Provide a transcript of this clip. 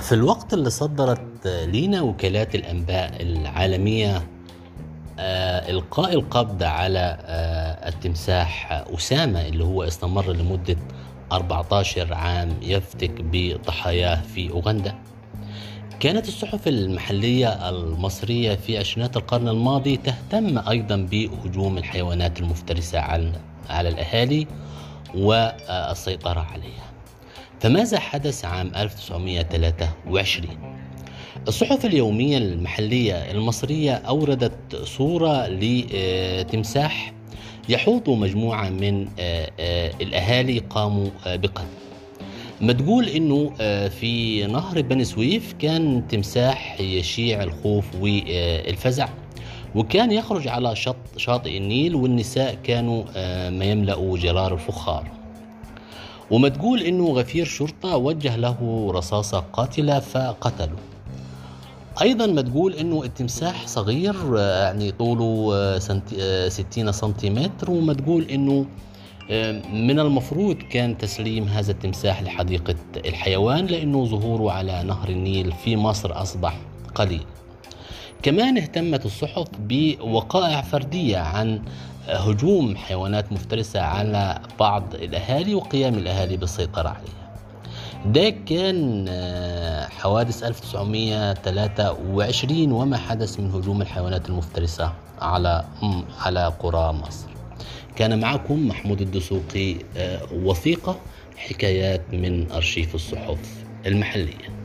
في الوقت اللي صدرت لينا وكالات الأنباء العالمية آه، إلقاء القبض على آه، التمساح أسامة اللي هو استمر لمدة 14 عام يفتك بضحاياه في أوغندا. كانت الصحف المحلية المصرية في عشرينات القرن الماضي تهتم أيضا بهجوم الحيوانات المفترسة على على الأهالي والسيطرة عليها. فماذا حدث عام 1923 الصحف اليومية المحلية المصرية أوردت صورة لتمساح يحوط مجموعة من آه، آه، الأهالي قاموا آه، بقتل. ما تقول انه في نهر بني سويف كان تمساح يشيع الخوف والفزع وكان يخرج على شط شاطئ النيل والنساء كانوا ما يملأوا جرار الفخار. وما تقول إنه غفير شرطة وجه له رصاصة قاتلة فقتله. أيضا ما تقول إنه التمساح صغير يعني طوله سنتي 60 سنتيمتر وما تقول إنه من المفروض كان تسليم هذا التمساح لحديقة الحيوان لأنه ظهوره على نهر النيل في مصر أصبح قليل. كمان اهتمت الصحف بوقائع فردية عن هجوم حيوانات مفترسة على بعض الأهالي وقيام الأهالي بالسيطرة عليها. ده كان آه، حوادث 1923 وما حدث من هجوم الحيوانات المفترسة على على قرى مصر. كان معكم محمود الدسوقي آه، وثيقة حكايات من أرشيف الصحف المحلية.